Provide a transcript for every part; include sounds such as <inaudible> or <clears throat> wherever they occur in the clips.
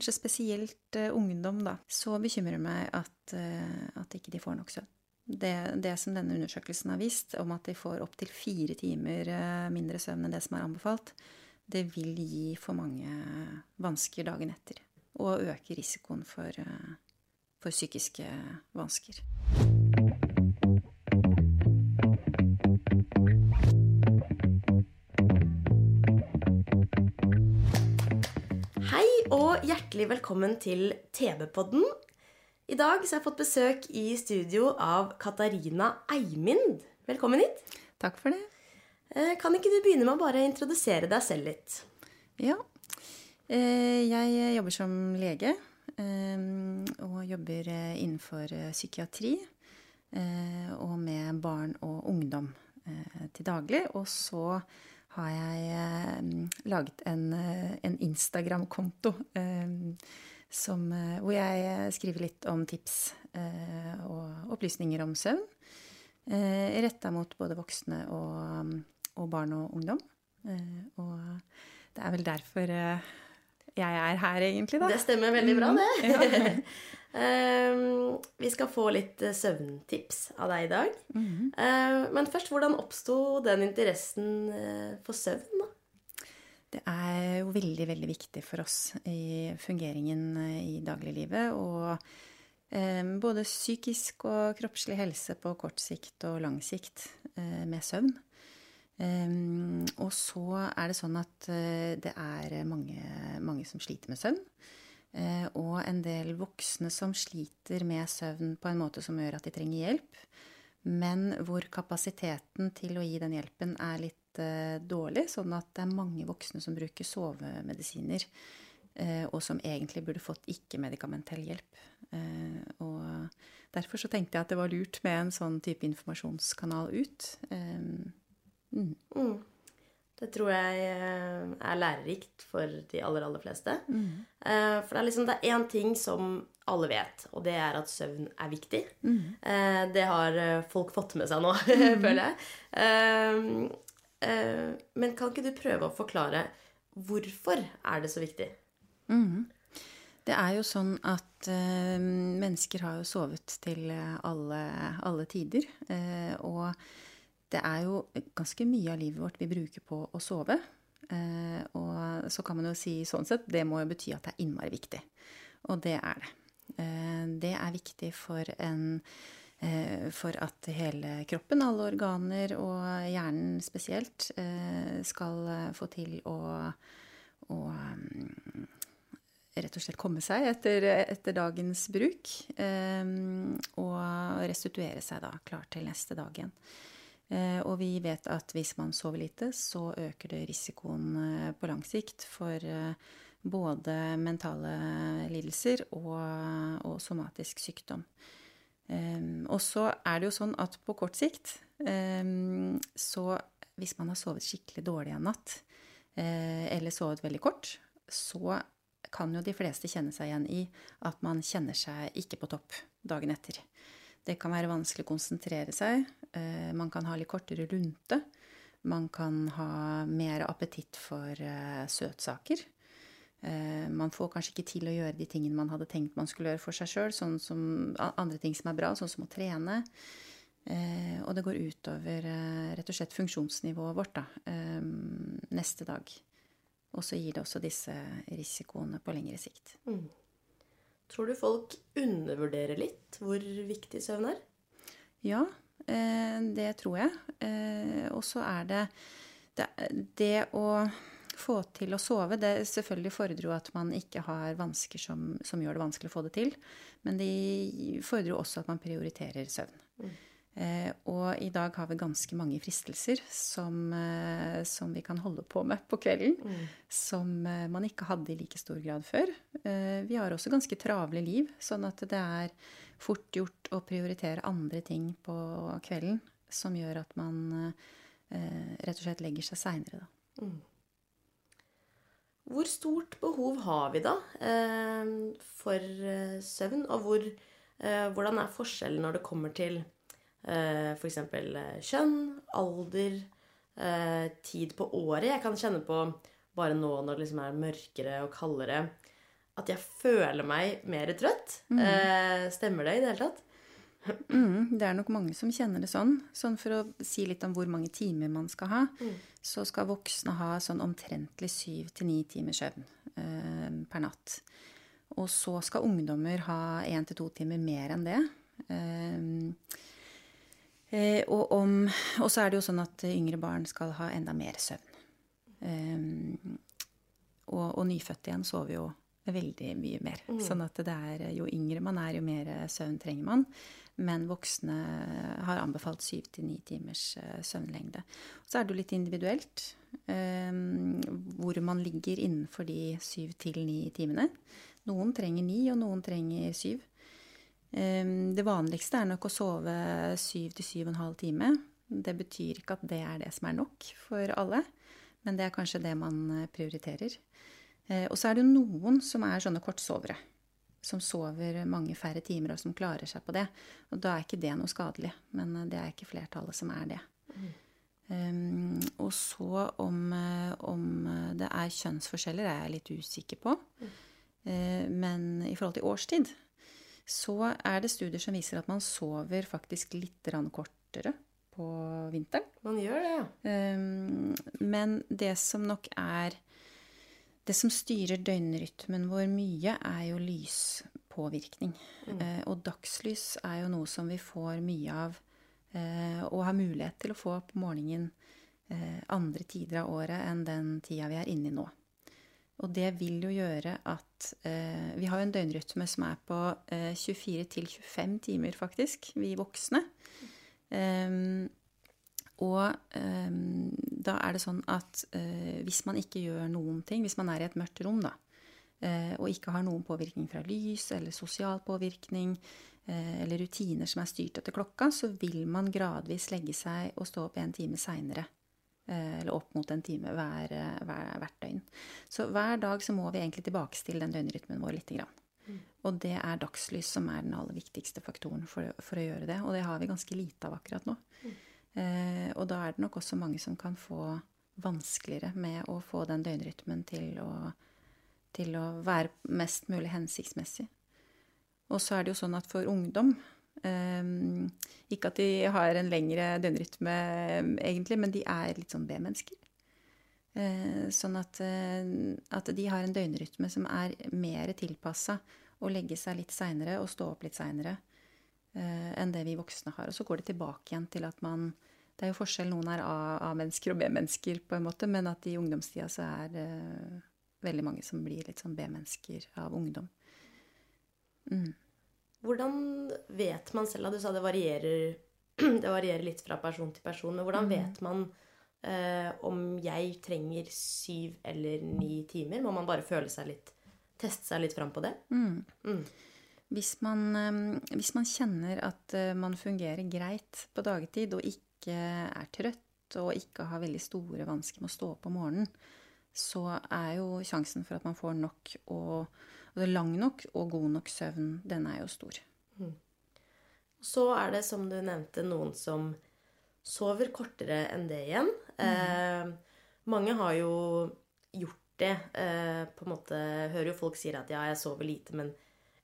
Kanskje spesielt eh, ungdom, da. Så bekymrer det meg at, eh, at ikke de får nok søvn. Det, det som denne undersøkelsen har vist, om at de får opptil fire timer eh, mindre søvn enn det som er anbefalt, det vil gi for mange vansker dagen etter. Og øke risikoen for, for psykiske vansker. Og hjertelig velkommen til TV-podden. I dag så har jeg fått besøk i studio av Katarina Eimind. Velkommen hit. Takk for det. Eh, Kan ikke du begynne med å bare introdusere deg selv litt? Ja. Eh, Jeg jobber som lege, eh, og jobber eh, innenfor eh, psykiatri. eh, Og med barn og ungdom eh, til daglig. Og så har jeg eh, laget en, eh, en Instagram-konto eh, hvor jeg skriver litt om tips og opplysninger om søvn. Retta mot både voksne og, og barn og ungdom. Og det er vel derfor jeg er her, egentlig, da. Det stemmer veldig bra, det. <laughs> Eh, Vi skal få litt eh, søvntips av deg i dag. Eh, Men først, hvordan oppsto den interessen eh, for søvn? da? Det er jo veldig, veldig viktig for oss i fungeringen eh, i dagliglivet. Og eh, både psykisk og kroppslig helse på kort sikt og lang sikt eh, med søvn. Eh, og så er det sånn at eh, det er mange, mange som sliter med søvn. Eh, og en del voksne som sliter med søvn på en måte som gjør at de trenger hjelp. Men hvor kapasiteten til å gi den hjelpen er litt eh, dårlig, sånn at det er mange voksne som bruker sovemedisiner, og som egentlig burde fått ikke-medikamentell hjelp. Og derfor så tenkte jeg at det var lurt med en sånn type informasjonskanal ut. Eh, mm. Mm. Det tror jeg eh, er lærerikt for de aller, aller fleste. Mm. For det er liksom det er én ting som alle vet, og det er at søvn er viktig. Mm. Det har eh, folk fått med seg nå, <laughs> føler jeg. Eh, eh, Men kan ikke du prøve å forklare hvorfor er det så viktig? Det er jo sånn at eh, mennesker har jo sovet til eh, alle, alle tider. Eh, og det er jo ganske mye av livet vårt vi bruker på å sove. Eh, og så kan man jo si sånn sett, det må jo bety at det er innmari viktig. Og det er det. Eh, det er viktig for en eh, for at hele kroppen, alle organer og hjernen spesielt, eh, skal eh, få til å, å mm, rett og slett komme seg etter, etter dagens bruk. eh, og restituere seg da, klar til neste dag igjen. Eh, og vi vet at hvis man sover lite, så øker det risikoen eh, på lang sikt for eh, både mentale lidelser og, og somatisk sykdom. Um, og så er det jo sånn at på kort sikt, um, så hvis man har sovet skikkelig dårlig en natt, eller sovet veldig kort, så kan jo de fleste kjenne seg igjen i at man kjenner seg ikke på topp dagen etter. Det kan være vanskelig å konsentrere seg. eh, man kan ha litt kortere lunte. Man kan ha mer appetitt for eh, søtsaker. Eh, Man får kanskje ikke til å gjøre de tingene man hadde tenkt man skulle gjøre for seg sjøl, sånn andre ting som er bra, sånn som å trene. Og det går utover rett og slett funksjonsnivået vårt da, neste dag. Og så gir det også disse risikoene på lengre sikt. Tror du folk undervurderer litt hvor viktig søvn er? Ja, eh, det tror jeg. Eh, og så er det, det Det å få til å sove, det selvfølgelig fordrer jo at man ikke har vansker som, som gjør det vanskelig å få det til. Men det fordrer jo også at man prioriterer søvn. Eh, og i dag har vi ganske mange fristelser som, eh, som vi kan holde på med på kvelden. Som eh, man ikke hadde i like stor grad før. Eh, vi har også ganske travle liv, sånn at det er fort gjort å prioritere andre ting på kvelden som gjør at man eh, rett og slett legger seg seinere, da. Mm. Hvor stort behov har vi da eh, for eh, søvn, og hvor, eh, hvordan er forskjellen når det kommer til eh, f.eks. Eh, kjønn, alder, eh, tid på året? Jeg kan kjenne på bare nå når det liksom er mørkere og kaldere, at jeg føler meg mer trøtt. Mm. Eh, stemmer det i det hele tatt? Mm, det er nok mange som kjenner det sånn. Sånn For å si litt om hvor mange timer man skal ha, mm. så skal voksne ha sånn omtrentlig syv til ni timers søvn eh, per natt. Og så skal ungdommer ha én til to timer mer enn det. Eh, og, om, og, så er det jo sånn at yngre barn skal ha enda mer søvn. Eh, og, og nyfødte igjen sover jo veldig mye mer. Mm. Sånn at det er jo yngre man er, jo mer søvn trenger man. Men voksne har anbefalt syv til ni timers eh, søvnlengde. Så er det jo litt individuelt um, hvor man ligger innenfor de syv til ni timene. Noen trenger ni, og noen trenger syv. Um, det vanligste er nok å sove syv til syv og en halv time. Det betyr ikke at det er det som er nok for alle, men det er kanskje det man eh, prioriterer. Uh, og så er det noen som er sånne kortsovere som sover mange færre timer, og som klarer seg på det. Og da er ikke det noe skadelig. Men eh, det er ikke flertallet som er det. Mm. Um, og så om, eh, om, det er kjønnsforskjeller, er jeg litt usikker på. Mm. Uh, men i forhold til årstid så er det studier som viser at man sover faktisk litt kortere på vinteren. Man gjør det, ja. Um, men det som nok er det som styrer døgnrytmen vår mye, er jo lyspåvirkning. Mm. Eh, og dagslys er jo noe som vi får mye av eh, og har mulighet til å få på morgenen eh, andre tider av året enn den tida vi er inne i nå. Og det vil jo gjøre at eh, Vi har jo en døgnrytme som er på 24 eh, til 25 timer, faktisk, vi voksne. Um, og um, da er det sånn at uh, hvis man ikke gjør noen ting, hvis man er i et mørkt rom da, uh, og ikke har noen påvirkning fra lys eller sosial påvirkning uh, eller rutiner som er styrt etter klokka, så vil man gradvis legge seg og stå opp en time seinere. Eller opp mot en time hver, hver, hvert døgn. Så hver dag så må vi egentlig tilbakestille den døgnrytmen vår lite grann. Mm. Og det er dagslys som er den aller viktigste faktoren for, for, å gjøre det. Og det har vi ganske lite av akkurat nå. Mm. Eh, og da er det nok også mange som kan få vanskeligere med å få den døgnrytmen til å, til å være mest mulig hensiktsmessig. Og så er det jo sånn at for ungdom eh, Ikke at de har en lengre døgnrytme, egentlig, men de er litt sånn B-mennesker. Eh, sånn at, eh, at, de har en døgnrytme som er mer tilpassa å legge seg litt seinere og stå opp litt seinere Eh, enn det vi voksne har. Og så går det tilbake igjen til at man Det er jo forskjell. Noen er A-mennesker og B-mennesker, på en måte, men at i ungdomstida så er veldig mange som blir litt sånn B-mennesker av ungdom. Mm. Hvordan vet man selv at Du sa det varierer, <clears throat> det varierer litt fra person til person. Men hvordan mm. vet man eh, om jeg trenger syv eller ni timer? Må man bare føle seg litt Teste seg litt fram på det? Mm. mm. Hvis man, eh, hvis man, kjenner at eh, man fungerer greit på dagtid og ikke er trøtt og ikke har veldig store vansker med å stå opp om morgenen, så er jo sjansen for at man får nok og, og lang nok og god nok søvn, den er jo stor. Mm. Så er det, som du nevnte, noen som sover kortere enn det igjen. Mm. Eh, mange har jo gjort det. Eh, på en måte Hører jo folk sier at ja, jeg sover lite, men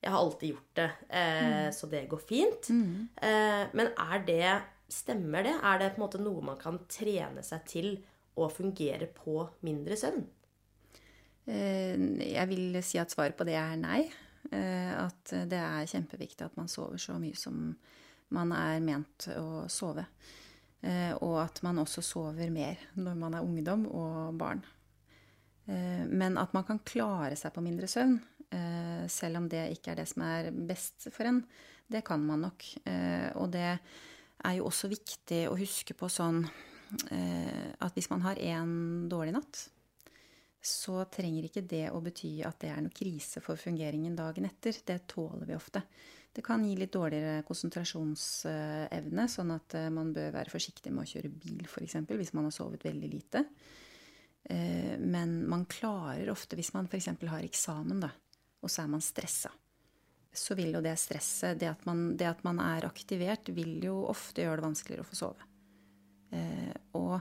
jeg har alltid gjort det, eh, mm. så det går fint. Mm. Eh, men er det Stemmer det? Er det på en måte noe man kan trene seg til å fungere på mindre søvn? Eh, jeg vil si at svaret på det er nei. Eh, at det er kjempeviktig at man sover så mye som man er ment å sove. Eh, og at man også sover mer når man er ungdom og barn. Men at man kan klare seg på mindre søvn, selv om det ikke er det som er best for en. Det kan man nok. Og det er jo også viktig å huske på sånn at hvis man har én dårlig natt, så trenger ikke det å bety at det er noe krise for fungeringen dagen etter. Det tåler vi ofte. Det kan gi litt dårligere konsentrasjonsevne, sånn at eh, man bør være forsiktig med å kjøre bil, f.eks. hvis man har sovet veldig lite. Eh, men man klarer ofte, hvis man f.eks. har eksamen, da, og så er man stressa, så vil jo det stresset, det at, man, det at man er aktivert, vil jo ofte gjøre det vanskeligere å få sove. Eh, og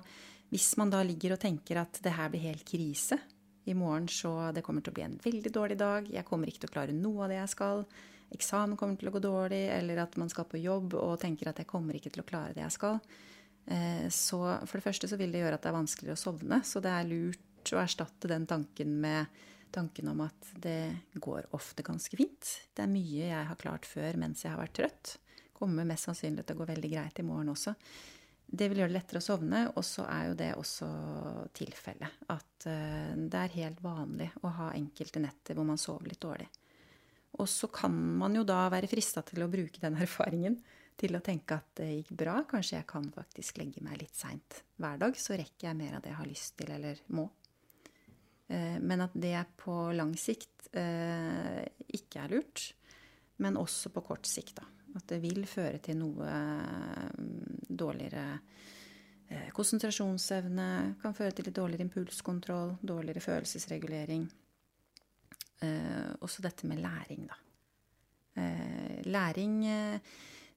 hvis man da ligger og tenker at det her blir helt krise i morgen, så det kommer til å bli en veldig dårlig dag, jeg kommer ikke til å klare noe av det jeg skal, eksamen kommer til å gå dårlig, eller at man skal på jobb og tenker at jeg kommer ikke til å klare det jeg skal, eh, så for det første så vil det gjøre at det er vanskeligere å sovne. Så det er lurt å erstatte den tanken med tanken om at det går ofte ganske fint. Det er mye jeg har klart før mens jeg har vært trøtt. Kommer mest sannsynlig til å gå veldig greit i morgen også. Det vil gjøre det lettere å sovne, og så er jo det også tilfellet. At uh, det er helt vanlig å ha enkelte netter hvor man sover litt dårlig. Og så kan man jo da være frista til å bruke den <laughs> erfaringen til å tenke at det gikk bra. Kanskje jeg kan faktisk legge meg litt seint hver dag, så rekker jeg mer av det jeg har lyst til eller må. Uh, men at det på lang sikt uh, ikke er lurt. Men også på kort sikt, da. At det vil føre til noe dårligere eh, konsentrasjonsevne, kan føre til litt dårligere impulskontroll, dårligere følelsesregulering. Eh, også dette med læring, da. Eh, læring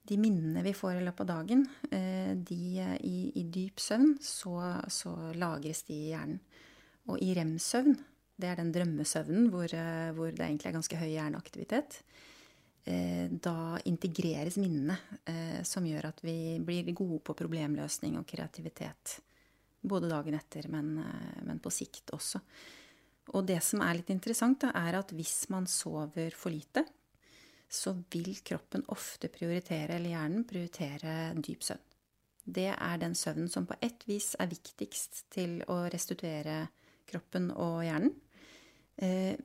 De minnene vi får i løpet av dagen, de i, i dyp søvn, så, så, lagres de i hjernen. Og i rem-søvn, det er den drømmesøvnen hvor, hvor det egentlig er ganske høy hjerneaktivitet, da integreres minnene, eh, som gjør at vi blir gode på problemløsning og kreativitet. Både dagen etter, men, eh, men på sikt også. Og det som er litt interessant, da, er at hvis man sover for lite, så vil kroppen ofte prioritere, eller hjernen prioritere, dyp søvn. Det er den søvnen som på ett vis er viktigst til å restituere kroppen og hjernen.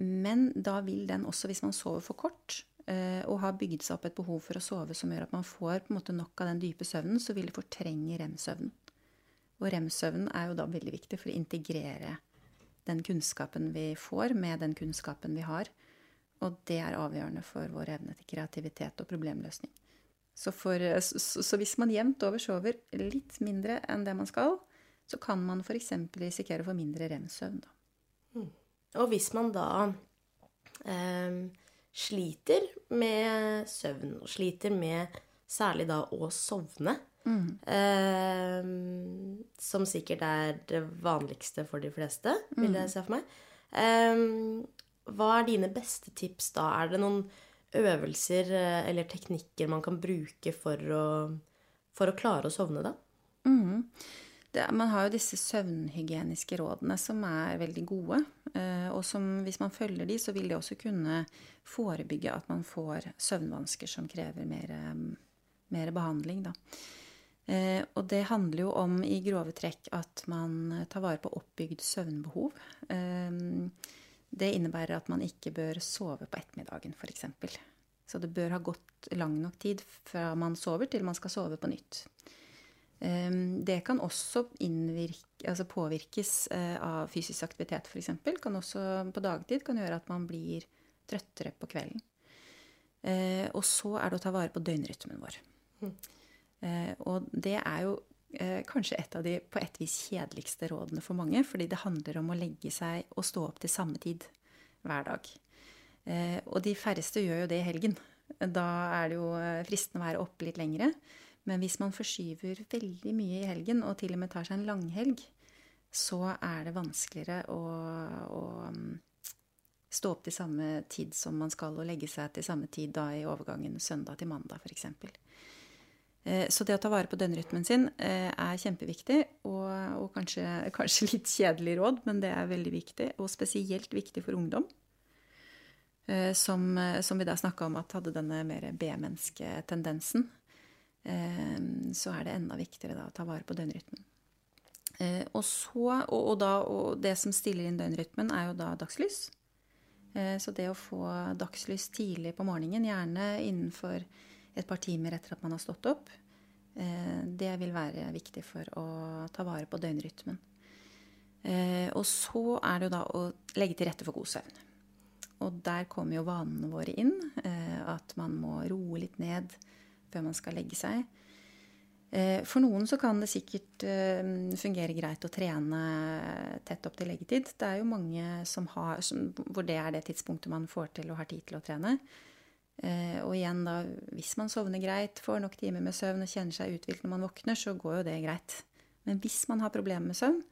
Men da vil den også, hvis man sover for kort, Eh, og har bygd seg opp et behov for å sove som gjør at man får måte nok av den dype søvnen, så vil det fortrenge rem-søvnen. Og rem-søvnen er jo da veldig viktig for å integrere den kunnskapen vi får, med den kunnskapen vi har. Og det er avgjørende for vår evne til kreativitet og problemløsning. Så, for, så, så hvis man jevnt over sover litt mindre enn det man skal, så kan man f.eks. risikere å få mindre rem-søvn. Mm. Og hvis man da eh, sliter med søvn, og sliter med særlig da å sovne. Mm. Eh, som sikkert er det vanligste for de fleste, vil jeg mm. se for meg. Eh, hva er dine beste tips da? Er det noen øvelser eh, eller teknikker man kan bruke for å, for å klare å sovne, da? Mm det, man har jo disse søvnhygieniske rådene som er veldig gode. Eh, og som, hvis man følger de, så vil det også kunne forebygge at man får søvnvansker som krever mer, mer behandling. Da. Eh, og det handler jo om i grove trekk at man tar vare på oppbygd søvnbehov. Eh, det innebærer at man ikke bør sove på ettermiddagen, f.eks. Så det bør ha gått lang nok tid fra man sover til man skal sove på nytt. Ehm, det kan også innvirke, altså påvirkes eh, av fysisk aktivitet, f.eks. Kan også på dagtid kan gjøre at man blir trøttere på kvelden. Eh, og så er det å ta vare på døgnrytmen vår. Mm. Og det er jo kanskje et av de på et vis kjedeligste rådene for mange, fordi det handler om å legge seg og stå opp til samme tid hver dag. Og de færreste gjør jo det i helgen. Da er det jo fristende å være oppe litt lengre. Men hvis man forskyver veldig mye i helgen, og til og med tar seg en langhelg, så er det vanskeligere å, å um, stå opp til samme tid som man skal, og legge seg til samme tid da i overgangen søndag til mandag, f.eks. Eh, så det å ta vare på døgnrytmen sin eh, er kjempeviktig, og, og kanskje, <laughs> kanskje, litt kjedelig råd, men det er veldig viktig, og spesielt viktig for ungdom. Eh, som, som vi da snakka om at hadde denne mer B-mennesketendensen. Ehm, så er det enda viktigere da, å ta vare på døgnrytmen. Eh, og, så, og, og, da, og det som stiller inn døgnrytmen, er jo da dagslys. Eh, så det å få dagslys tidlig på morgenen, gjerne innenfor et par timer etter at man har stått opp, eh, det vil være viktig for å ta vare på døgnrytmen. Og så er det jo da å legge til rette for god søvn. Og der kommer jo vanene våre inn. At man må roe litt ned før man skal legge seg. Eh, for noen så kan det sikkert eh, fungere greit å trene tett opp til leggetid. Det er jo mange som har, som, hvor det er det tidspunktet man får til og har tid til å trene. Eh, og igjen da, hvis man sovner greit, får nok timer med søvn og kjenner seg uthvilt når man våkner, så går jo det greit. Men hvis man har problemer med søvn,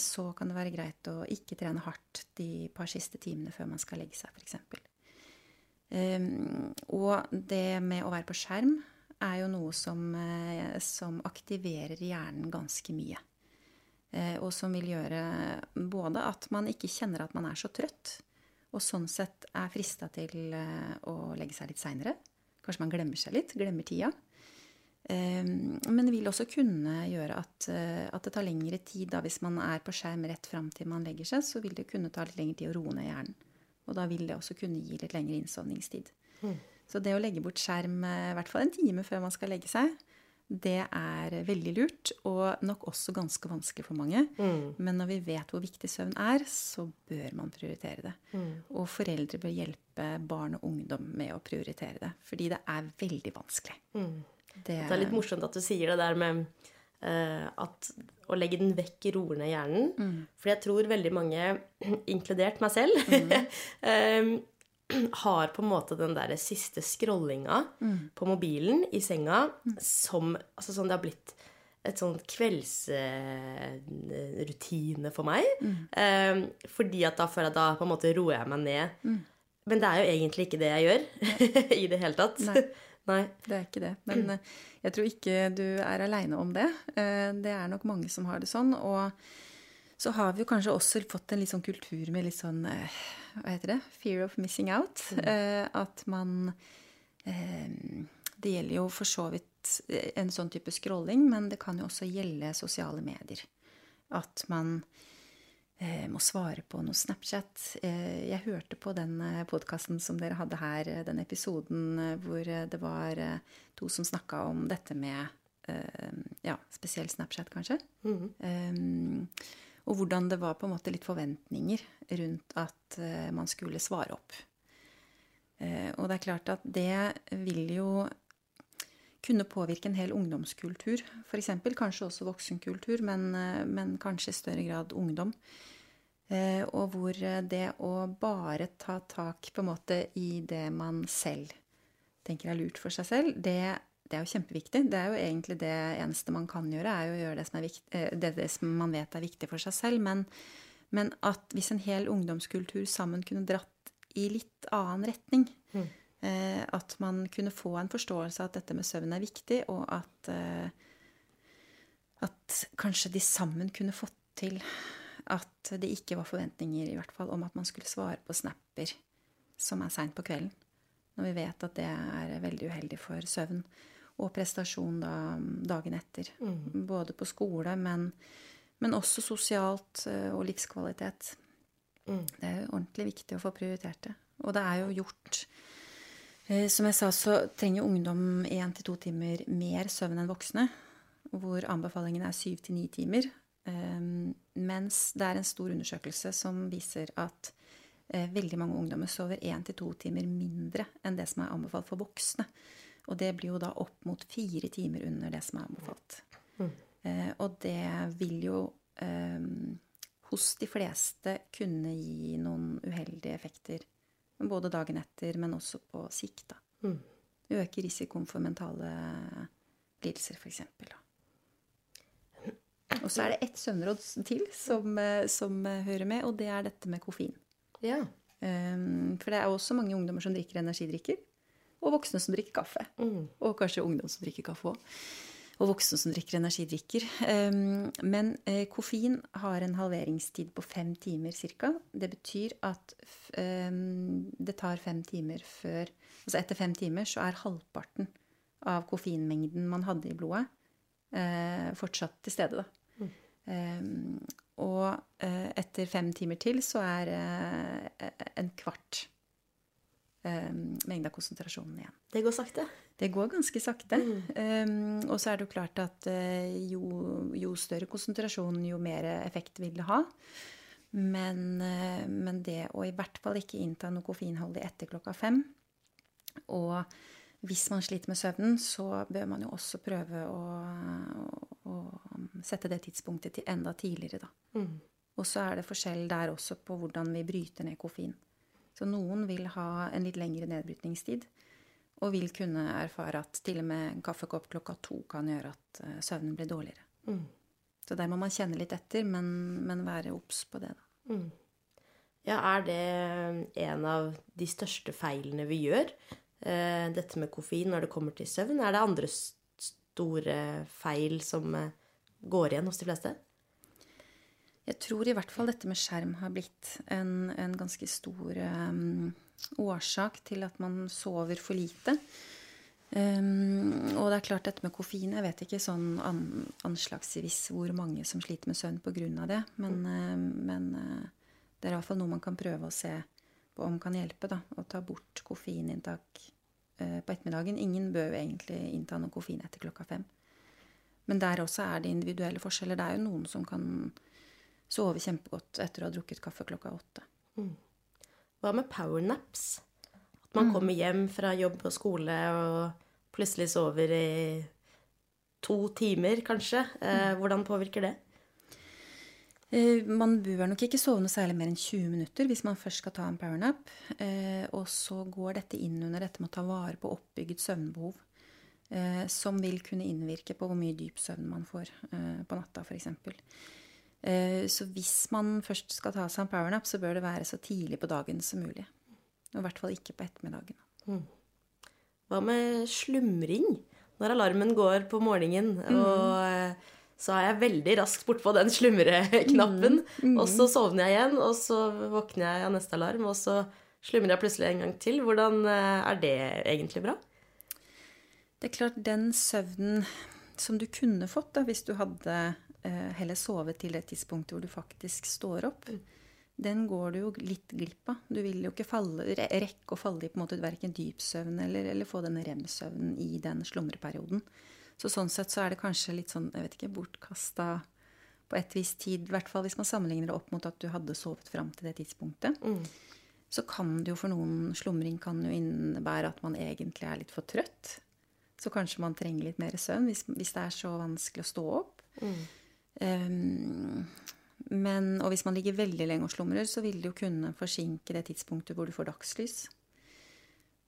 så kan det være greit å ikke trene hardt de par siste timene før man skal legge seg, f.eks. Um, og det med å være på skjerm er jo noe som, eh, som aktiverer hjernen ganske mye. Eh, og som vil gjøre både at man ikke kjenner at man er så trøtt, og sånn sett er frista til eh, å legge seg litt seinere. Kanskje man glemmer seg litt, glemmer tida. Men det vil også kunne gjøre at, at det tar lengre tid. Da, hvis man er på skjerm rett fram til man legger seg, så vil det kunne ta litt lengre tid å roe ned hjernen. Og da vil det også kunne gi litt lengre innsovningstid. Mm. Så det å legge bort skjerm i hvert fall en time før man skal legge seg, det er veldig lurt, og nok også ganske vanskelig for mange. Mm. Men når vi vet hvor viktig søvn er, så bør man prioritere det. Mm. Og foreldre bør hjelpe barn og ungdom med å prioritere det. Fordi det er veldig vanskelig. Mm. Det, det, er litt morsomt at du sier det der med at å legge den vekk i roende hjernen. Mm. For jeg tror veldig mange, <clears throat> inkludert meg selv, um, <laughs> <clears throat> har på en måte den der siste scrollinga mm. på mobilen i senga mm. som Altså sånn det har blitt et sånn kveldsrutine for meg. Mm. Um, fordi at da føler jeg da på en måte roer jeg meg ned. Mm. Men det er jo egentlig ikke det jeg gjør <laughs> i det hele tatt. Nei. Nei. Det er ikke det. Men uh, jeg tror ikke du er aleine om det. Uh, det er nok mange som har det sånn. Og så har vi jo kanskje også fått en litt sånn kultur med litt sånn hva heter det? Fear of missing out. Mm. Eh, at man eh, Det gjelder jo for så vidt en sånn type scrolling, men det kan jo også gjelde sosiale medier. At man eh, må svare på noe Snapchat. Eh, jeg hørte på den eh, podkasten som dere hadde her, eh, den episoden hvor det var to som snakka om dette med ja, spesielt Snapchat, kanskje. Mm. Og hvordan det var på en måte litt forventninger rundt at man skulle svare opp. Og det er klart at det vil jo kunne påvirke en hel ungdomskultur, f.eks. Kanskje også voksenkultur, men, uh, men, kanskje i større grad ungdom. og hvor det å bare ta tak på en måte i det man selv tenker er lurt for seg selv, det det er jo kjempeviktig. Det er jo egentlig det eneste man kan gjøre, er jo å gjøre det som, viktig, eh, det, det som man vet er viktig for seg selv. Men, men, at hvis en hel ungdomskultur sammen kunne dratt i litt annen retning mm. Eh, At man kunne få en forståelse av at dette med søvn er viktig, og at, eh, at kanskje de sammen kunne fått til at det ikke var forventninger i hvert fall om at man skulle svare på snapper som er seint på kvelden. Når vi vet at det er veldig uheldig for søvn og prestasjon da, dagen etter. Mm. Både på skole, men, men, også sosialt eh, og livskvalitet. Mm. Det er jo ordentlig viktig å få prioritert det. Og det er jo gjort Som jeg sa, så trenger ungdom én til to timer mer søvn enn voksne. Hvor anbefalingen er syv til ni timer. Um, mens det er en stor undersøkelse som viser at uh, veldig mange ungdommer sover én til to timer mindre enn det som er anbefalt for voksne. Og det blir jo da opp mot fire timer under det som er anbefalt. Mm. Eh, og det vil jo eh, hos de fleste kunne gi noen uheldige effekter. Både dagen etter, men også på sikt. da. Mm. Øker risikoen for mentale lidelser, f.eks. Og så er det ett søvnråd til som, eh, som, hører med, og det er dette med koffein. Ja. Um, for det er også mange ungdommer som drikker energidrikker og voksne som drikker kaffe. Mm. Og kanskje ungdom som drikker kaffe òg. Og voksne som drikker energidrikker. Um, men uh, koffein har en halveringstid på fem timer ca. Det betyr at um, det tar fem timer før Altså etter fem timer så er halvparten av koffeinmengden man hadde i blodet, uh, fortsatt til stede. da. Mm. Um, og uh, etter fem timer til så er en kvart eh, mengde av konsentrasjonen igjen. Det går sakte. Det går ganske sakte. Um, og så er det jo klart at uh, jo, jo, større konsentrasjon, jo mer effekt vil det ha. Men, uh, men, det å i hvert fall ikke innta noe koffeinholdig etter klokka fem Og hvis man sliter med søvnen, så bør man jo også prøve å, å, å sette det tidspunktet til enda tidligere, da. Mm. Og så er det forskjell der også på hvordan vi bryter ned koffein. Så noen vil ha en litt lengre nedbrytningstid. Og vil kunne erfare at til og med en kaffekopp klokka to kan gjøre at uh, søvnen blir dårligere. Mm. Så der må man kjenne litt etter, men, men være obs på det, da. Mm. Ja, er det en av de største feilene vi gjør? Uh, dette med koffein når det kommer til søvn? Er det andre store feil som går igjen hos de fleste? Jeg tror i hvert fall dette med skjerm har blitt en, en ganske stor um, årsak til at man sover for lite. Um, og det er klart dette med koffein Jeg vet ikke sånn an, anslagsvis hvor mange som sliter med søvn pga. det. Men, uh, men uh, det er iallfall noe man kan prøve å se på om kan hjelpe. da, Å ta bort koffeininntak uh, på ettermiddagen. Ingen bør jo egentlig innta noe koffein etter klokka fem. Men der også er det individuelle forskjeller. Det er jo noen som kan sove kjempegodt etter å ha drukket kaffe klokka åtte. Mm. Hva med powernaps? At man mm. kommer hjem fra jobb og skole og plutselig sover i to timer, kanskje. Eh, mm. hvordan påvirker det? Eh, man bør nok ikke sove noe særlig mer enn 20 minutter hvis man først skal ta en powernap. Eh, og så går dette inn under dette med å ta vare på oppbygget søvnbehov. Eh, som vil kunne innvirke på hvor mye dyp søvn man får på natta, f.eks. Eh, så hvis man først skal ta seg en powernap, så bør det være så tidlig på dagen som mulig. Og i hvert fall ikke på ettermiddagen. Mm. Hva med slumring? Når alarmen går på morgenen, mm. og eh, så er jeg veldig raskt bortpå den slumreknappen. Mm. Mm. Og så sovner jeg igjen, og så våkner jeg av neste alarm, og så slumrer jeg plutselig en gang til. Hvordan eh, er det egentlig bra? Det er klart, den søvnen som du kunne fått da, hvis du hadde heller sove til det tidspunktet hvor du faktisk står opp, mm. den går du jo litt glipp av. Du vil jo ikke falle, rekke å falle i på en måte verken dypsøvn eller, eller få den rem-søvnen i den slumreperioden. Så sånn sett så er det kanskje litt sånn, jeg vet ikke, bortkasta på et visst tid. I hvert fall hvis man sammenligner det opp mot at du hadde sovet fram til det tidspunktet. Mm. Så kan det jo for noen slumring kan jo innebære at man egentlig er litt for trøtt. Så kanskje man trenger litt mer søvn hvis, hvis det er så vanskelig å stå opp. Mm. Um, men, og hvis man ligger veldig lenge og slumrer, så vil det jo kunne forsinke det tidspunktet hvor du får dagslys.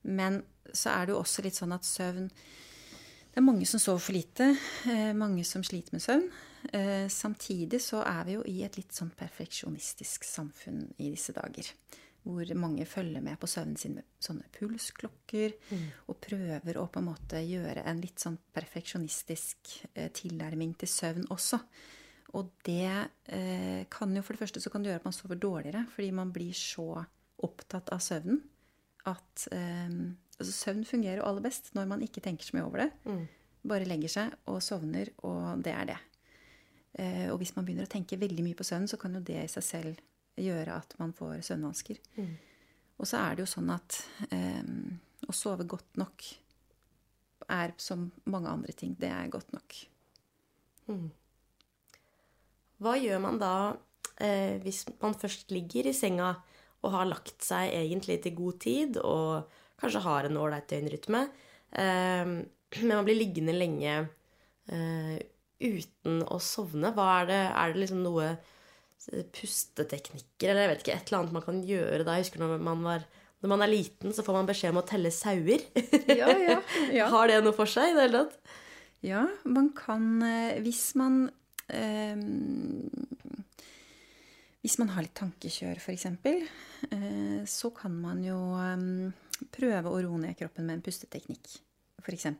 Men så er det jo også litt sånn at søvn Det er mange som sover for lite. Eh, mange som sliter med søvn. Eh, samtidig så er vi jo i et litt sånn perfeksjonistisk samfunn i disse dager. Hvor mange følger med på søvnen sin med sånne pulsklokker. Mm. Og prøver å på en måte gjøre en litt sånn perfeksjonistisk eh, tilnærming til søvn også. Og det eh, kan jo for det første så kan det gjøre at man sover dårligere, fordi man blir så opptatt av søvnen at eh, altså Søvn fungerer jo aller best når man ikke tenker så mye over det. Mm. Bare legger seg og sovner, og det er det. Eh, og hvis man begynner å tenke veldig mye på søvn, så kan jo det i seg selv gjøre at man får søvnvansker. Mm. Og så er det jo sånn at eh, å sove godt nok er som mange andre ting. Det er godt nok. Mm. Hva gjør man da eh, hvis man først ligger i senga og har lagt seg egentlig til god tid og kanskje har en ålreit døgnrytme, eh, men man blir liggende lenge eh, uten å sovne? Er det? Er det liksom noe pusteteknikker eller jeg vet ikke, et eller annet man kan gjøre da? Jeg husker når man var når man er liten, så får man beskjed om å telle sauer. <laughs> Ja, ja, ja. Har det noe for seg i det hele tatt? Ja, man kan eh, Hvis man eh, hvis man har litt tankekjør, f.eks., eh, så kan man jo eh, prøve å roe ned kroppen med en pusteteknikk, f.eks.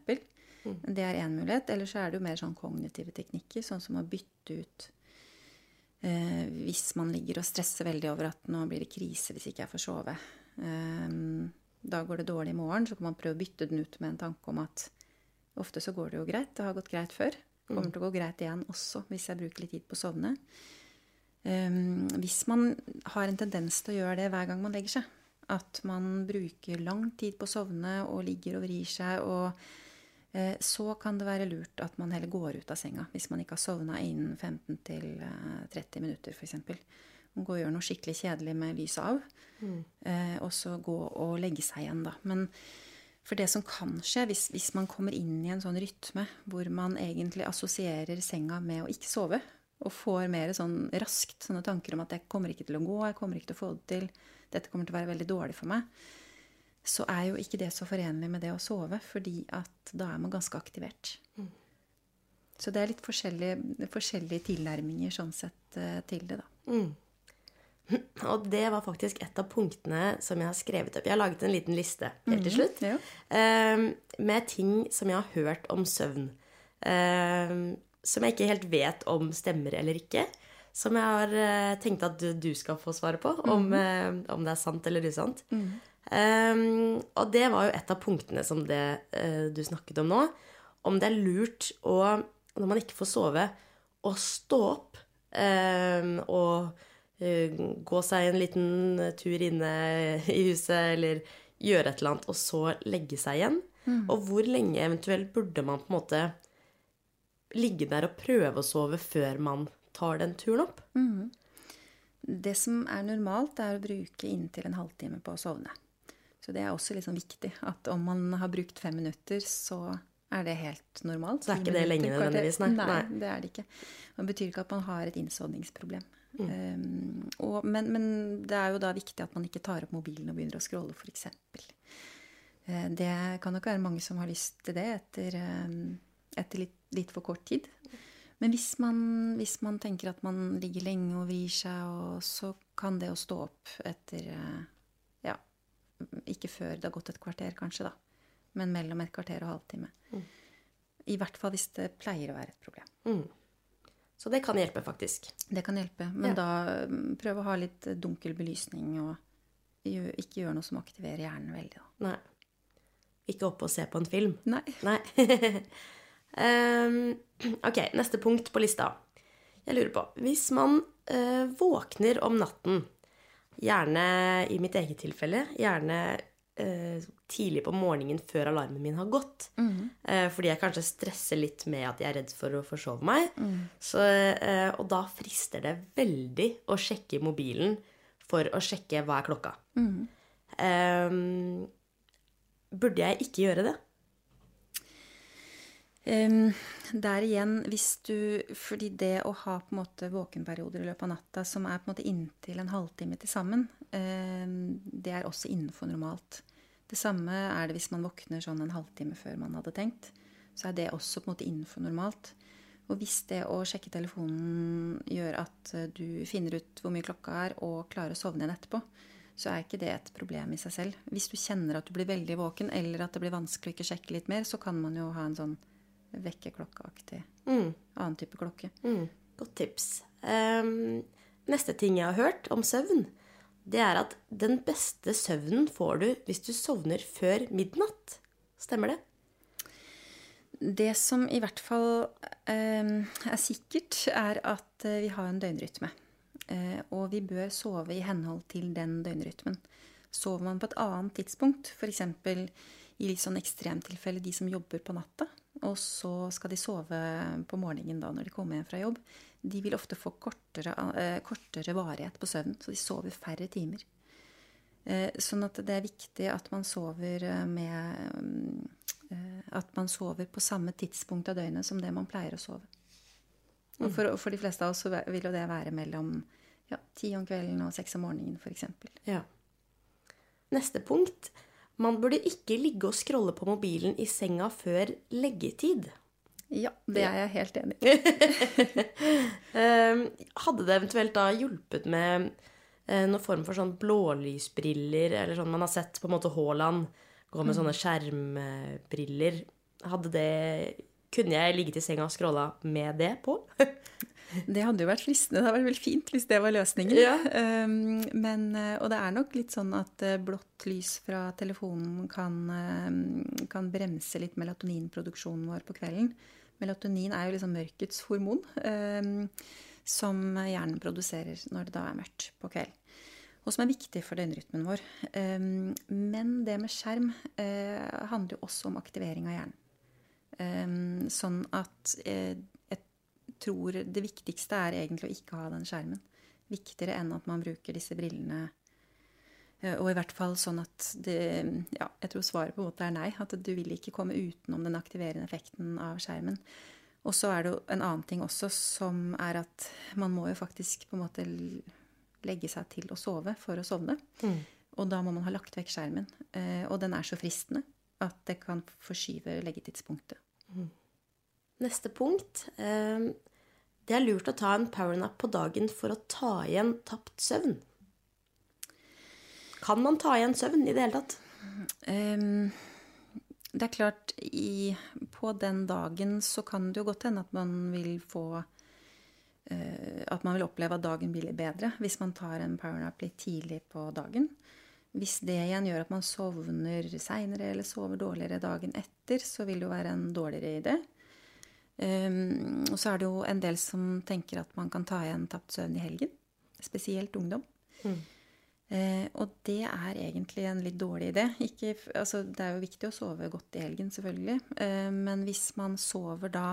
Mm. Det er én mulighet. Eller så er det jo mer sånn kognitive teknikker, sånn som å bytte ut eh, Hvis man ligger og stresser veldig over at nå blir det krise hvis ikke jeg får sove. Eh, da går det dårlig i morgen, så kan man prøve å bytte den ut med en tanke om at ofte så går det jo greit. Det har gått greit før. Det kommer til å gå greit igjen også hvis jeg bruker litt tid på å sovne. Um, hvis man har en tendens til å gjøre det hver gang man legger seg, At man bruker lang tid på å sovne og ligger og vrir seg. og så kan det være lurt at man heller går ut av senga hvis man ikke har sovna innen 15-30 minutter f.eks. Man går og gjør noe skikkelig kjedelig med lyset av, mm. og så gå og legge seg igjen, da. Men for det som kan skje hvis, hvis man kommer inn i en sånn rytme hvor man egentlig assosierer senga med å ikke sove, og får mer sånn raskt sånne tanker om at jeg kommer ikke til å gå, jeg kommer ikke til å få det til, dette kommer til å være veldig dårlig for meg, så er jo ikke det så forenlig med det å sove, fordi at da er man ganske aktivert. Så det er litt forskjellige, forskjellige tilnærminger sånn sett eh, til det, da. <clears throat> Og det var faktisk et av punktene som jeg har skrevet opp. Jeg har laget en liten liste helt til slutt ja. eh, med ting som jeg har hørt om søvn. Eh, som jeg ikke helt vet om stemmer eller ikke. Som jeg har eh, tenkt at du, skal få svare på, om, eh, om det er sant eller usant. Eh, og det var jo et av punktene som det uh, du snakket om nå. Om det er lurt å, når man ikke får sove, å stå opp um, og uh, gå seg en liten tur inne i huset, eller gjøre et eller annet, og så legge seg igjen. Og hvor lenge eventuelt burde man på en måte ligge der og prøve å sove før man tar den turen opp? Det som er normalt, er å bruke inntil en halvtime på å sovne. Så det er også sånn viktig at om man har brukt fem minutter, så er det helt normalt. Så er ikke det lenge nødvendigvis, nei. Nei, Nei. det er det ikke. Det betyr ikke at man har et innsovningsproblem. Mm. Um, og, men, men det er jo da viktig at man ikke tar opp mobilen og begynner å scrolle, f.eks. Uh, det kan nok være mange som har lyst til det etter, um, etter litt, litt for kort tid. Men hvis man, hvis man tenker at man ligger lenge og vrir seg, og så kan det å stå opp etter eh, Ja, ikke før det har gått et kvarter, kanskje, da. Men mellom et kvarter og halvtime. I hvert fall hvis det pleier å være et problem. Så det kan hjelpe, faktisk. Det kan hjelpe. Men Ja. da mm, prøv å ha litt dunkel belysning, og ikke gjøre noe som aktiverer hjernen veldig, da. Nei. Ikke oppe og se på en film. Nei. Nei. um, <laughs> ok, neste punkt på lista. Jeg lurer på Hvis man uh, våkner om natten, gjerne i mitt eget tilfelle, gjerne eh, tidlig på morgenen før alarmen min har gått, eh, fordi jeg kanskje stresser litt med at jeg er redd for å forsove meg, så, eh, og da frister det veldig å sjekke mobilen for å sjekke hva er klokka. Ehm, burde jeg ikke gjøre det? Em, der igjen, hvis du Fordi det å ha på en måte våkenperioder i løpet av natta som er på en måte inntil en halvtime til sammen, um, det er også innenfor normalt. Det samme er det hvis man våkner sånn en halvtime før man hadde tenkt. Så er det også på en måte innenfor normalt. Og hvis det å sjekke telefonen gjør at eh, du finner ut hvor mye klokka er, og klarer å sovne igjen etterpå, så er ikke det et problem i seg selv. Hvis du kjenner at du blir veldig våken, eller at det blir vanskelig å ikke sjekke litt mer, så kan man jo ha en sånn vekkerklokkeaktig annen type klokke. Mm, godt tips. Um, neste ting jeg har hørt om søvn, det er at den beste søvnen får du hvis du sovner før midnatt. Stemmer det? Det som i hvert fall um, er sikkert, er at eh, vi har en døgnrytme. Uh, og vi bør sove i henhold til den døgnrytmen. Sover man på et annet tidspunkt, f.eks. i litt sånn ekstremtilfelle de som jobber på natta, og så skal de sove på morgenen da når de kommer hjem fra jobb, de vil ofte få kortere, eh, kortere varighet på søvn, så de sover færre timer. Eh, Sånn at det er viktig at man sover eh, med At man sover på samme tidspunkt av døgnet som det man pleier å sove. Og for, for de fleste av oss vil jo det være mellom ja, ti om kvelden og seks om morgenen, f.eks. Ja. Neste punkt. Man burde ikke ligge og scrolle på mobilen i senga før leggetid. Ja, det er jeg helt enig i. <laughs> Ehm, hadde det eventuelt da hjulpet med eh, noen form for sånn blålysbriller, eller sånn man har sett på en måte Haaland gå med sånne skjermbriller? Hadde det Kunne jeg ligget i senga og scrolla med det på? <laughs> Det hadde jo vært fristende. Det hadde vært veldig fint hvis det var løsningen. Ja. Um, men, eh, og det er nok litt sånn at eh, blått lys fra telefonen kan, eh, kan bremse litt melatoninproduksjonen vår på kvelden. Melatonin er jo liksom mørkets hormon, um, som hjernen produserer når det da er mørkt på kvelden. og som er viktig for døgnrytmen vår. Um, men det med skjerm handler jo også om aktivering av hjernen. Um, sånn at uh, jeg tror det viktigste er egentlig å ikke ha den skjermen. Viktigere enn at man bruker disse brillene. Uh, og i hvert fall sånn at det Ja, jeg tror svaret på en måte er nei. At du vil ikke komme utenom den aktiverende effekten av skjermen. Og så er det jo en annen ting også, som er at man må jo faktisk på en måte legge seg til å sove for å sovne. Mm. Og da må man ha lagt vekk skjermen. Eh, og den er så fristende at det kan forskyve leggetidspunktet. Neste punkt. Eh, det er lurt å ta en powernap på dagen for å ta igjen tapt søvn. Kan man ta igjen søvn i det hele tatt? Um, det er klart, i, på den dagen så kan det jo godt hende at man vil få uh, at man vil oppleve at dagen blir litt bedre hvis man tar en powernap litt tidlig på dagen. Hvis det igjen gjør at man sovner seinere eller sover dårligere dagen etter, så vil det jo være en dårligere idé. Um, og så er det jo en del som tenker at man kan ta igjen tapt søvn i helgen. Spesielt ungdom. Mm. Uh, og det er egentlig en litt dårlig idé. Ikke, altså, det er jo viktig å sove godt i helgen, selvfølgelig. Uh, men hvis man sover da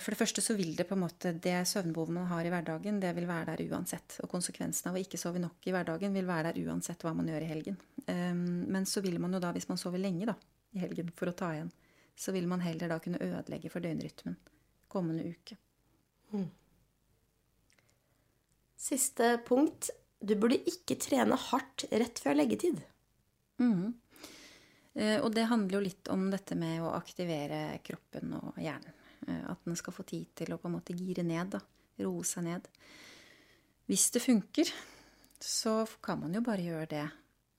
for det første så vil det på en måte det søvnbehovet man har i hverdagen, det vil være der uansett. Og konsekvensen av å ikke sove nok i hverdagen vil være der uansett hva man gjør i helgen. Ehm, men så vil man jo da, hvis man sover lenge da, i helgen for å ta igjen, så vil man heller da kunne ødelegge for døgnrytmen kommende uke. Mm. Siste punkt. Du burde ikke trene hardt rett før leggetid. Mm. Og det handler jo litt om dette med å aktivere kroppen og hjernen. Eh, at den skal få tid til å på en måte gire ned, da. Roe seg ned. Hvis det funker, så kan man jo bare gjøre det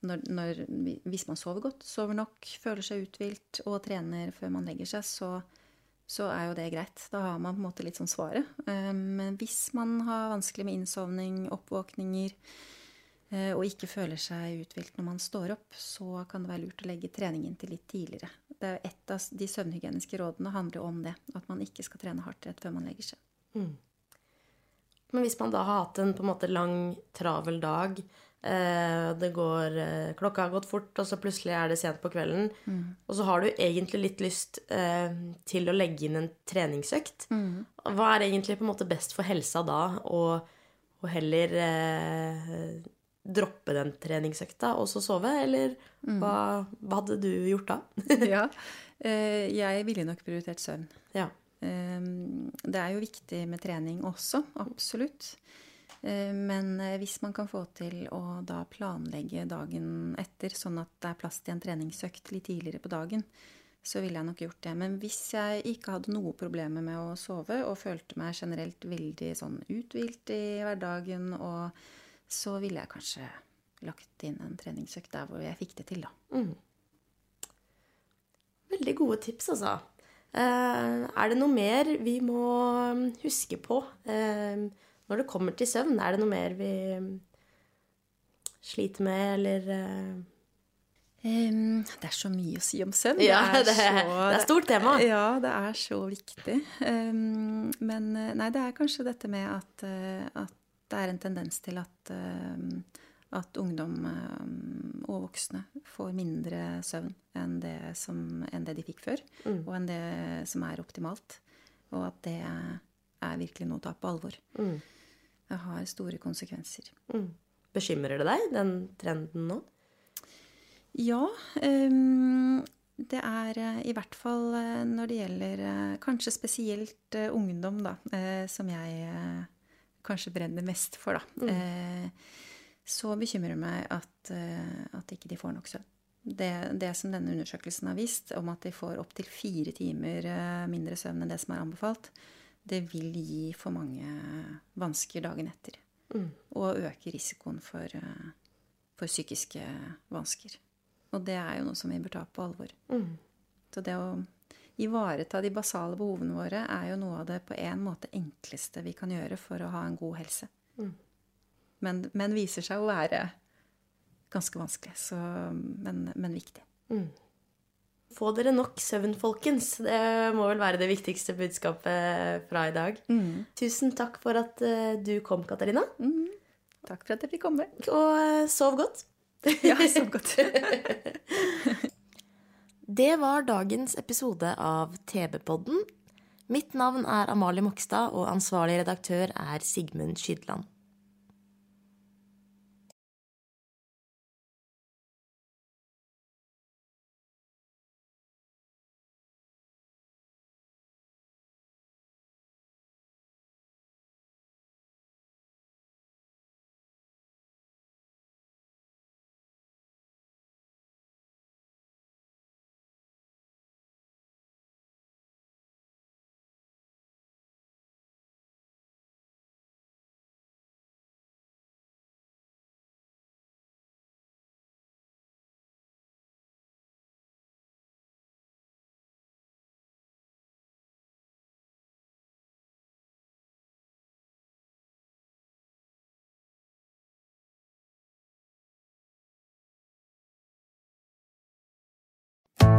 når, når, hvis man sover godt, sover nok, føler seg uthvilt og trener før man legger seg, så, så, er jo det greit. Da har man på en måte litt sånn svaret. Eh, men hvis man har vanskelig med innsovning, oppvåkninger, og ikke føler seg uthvilt når man står opp, så kan det være lurt å legge treningen til litt tidligere. Det er Et av de søvnhygieniske rådene handler om det. At man ikke skal trene hardt rett før man legger seg. Mm. Men hvis man da har hatt en på en måte lang, travel dag, eh, det går, eh, klokka har gått fort, og så plutselig er det sent på kvelden, mm. og så har du egentlig litt lyst til å legge inn en treningsøkt, mm. hva er egentlig på en måte best for helsa da? Og, og heller droppe den treningsøkta og så sove, eller mm. hva, hva, hadde du gjort da? <laughs> <laughs> ja, eh, jeg ville nok prioritert søvn. Ja. Ehm, det er jo viktig med trening også, absolutt. Eh, men eh, hvis man kan få til å da planlegge dagen etter, sånn at det er plass til en treningsøkt litt tidligere på dagen, så ville jeg nok gjort det. Men hvis jeg ikke hadde noe problemer med å sove og følte meg generelt veldig sånn uthvilt i hverdagen og så ville jeg kanskje lagt inn en treningsøkt der hvor jeg fikk det til, da. Mm. Veldig gode tips, altså. Eh, er det noe mer vi må um, huske på eh, når det kommer til søvn? Er det noe mer vi um, sliter med, eller eh? Um, det er så mye å si om søvn. Ja, det er, så, det er stort tema. Ja, det er så viktig. Um, men nei, det er kanskje dette med at, at det er en tendens til at, eh, at ungdom eh, og voksne får mindre søvn enn det, som, enn det de fikk før, mm. og enn det som er optimalt. Og at det er virkelig noe å ta på alvor. Mm. Det har store konsekvenser. Mm. Bekymrer det deg, den trenden nå? Ja. Um, det er uh, i hvert fall når det gjelder kanskje spesielt ungdom, da, som jeg kanskje brenner mest for, da. Mm. Eh, så bekymrer det meg at, eh, at ikke de får nok søvn. Det, det, som denne undersøkelsen har vist, om at de får opptil fire timer eh, mindre søvn enn det som er anbefalt, det vil gi for mange vansker dagen etter. Mm. Og øke risikoen for, for, psykiske vansker. Og det er jo noe som vi bør ta på alvor. Mm. Så det å ivareta de basale behovene våre er jo noe av det på en måte enkleste vi kan gjøre for å ha en god helse. Mm. Men, men, viser seg å være ganske vanskelig, så, men, men, viktig. Mm. Få dere nok søvn, folkens. Det må vel være det viktigste budskapet fra i dag. Mm. Tusen takk for at uh, du kom, Katarina. Mm. Takk for at jeg fikk komme. Og eh, sov godt. Ja, sov godt. <laughs> Det var dagens episode av TV-podden. Mitt navn er Amalie Mokstad, og ansvarlig redaktør er Sigmund Skydland.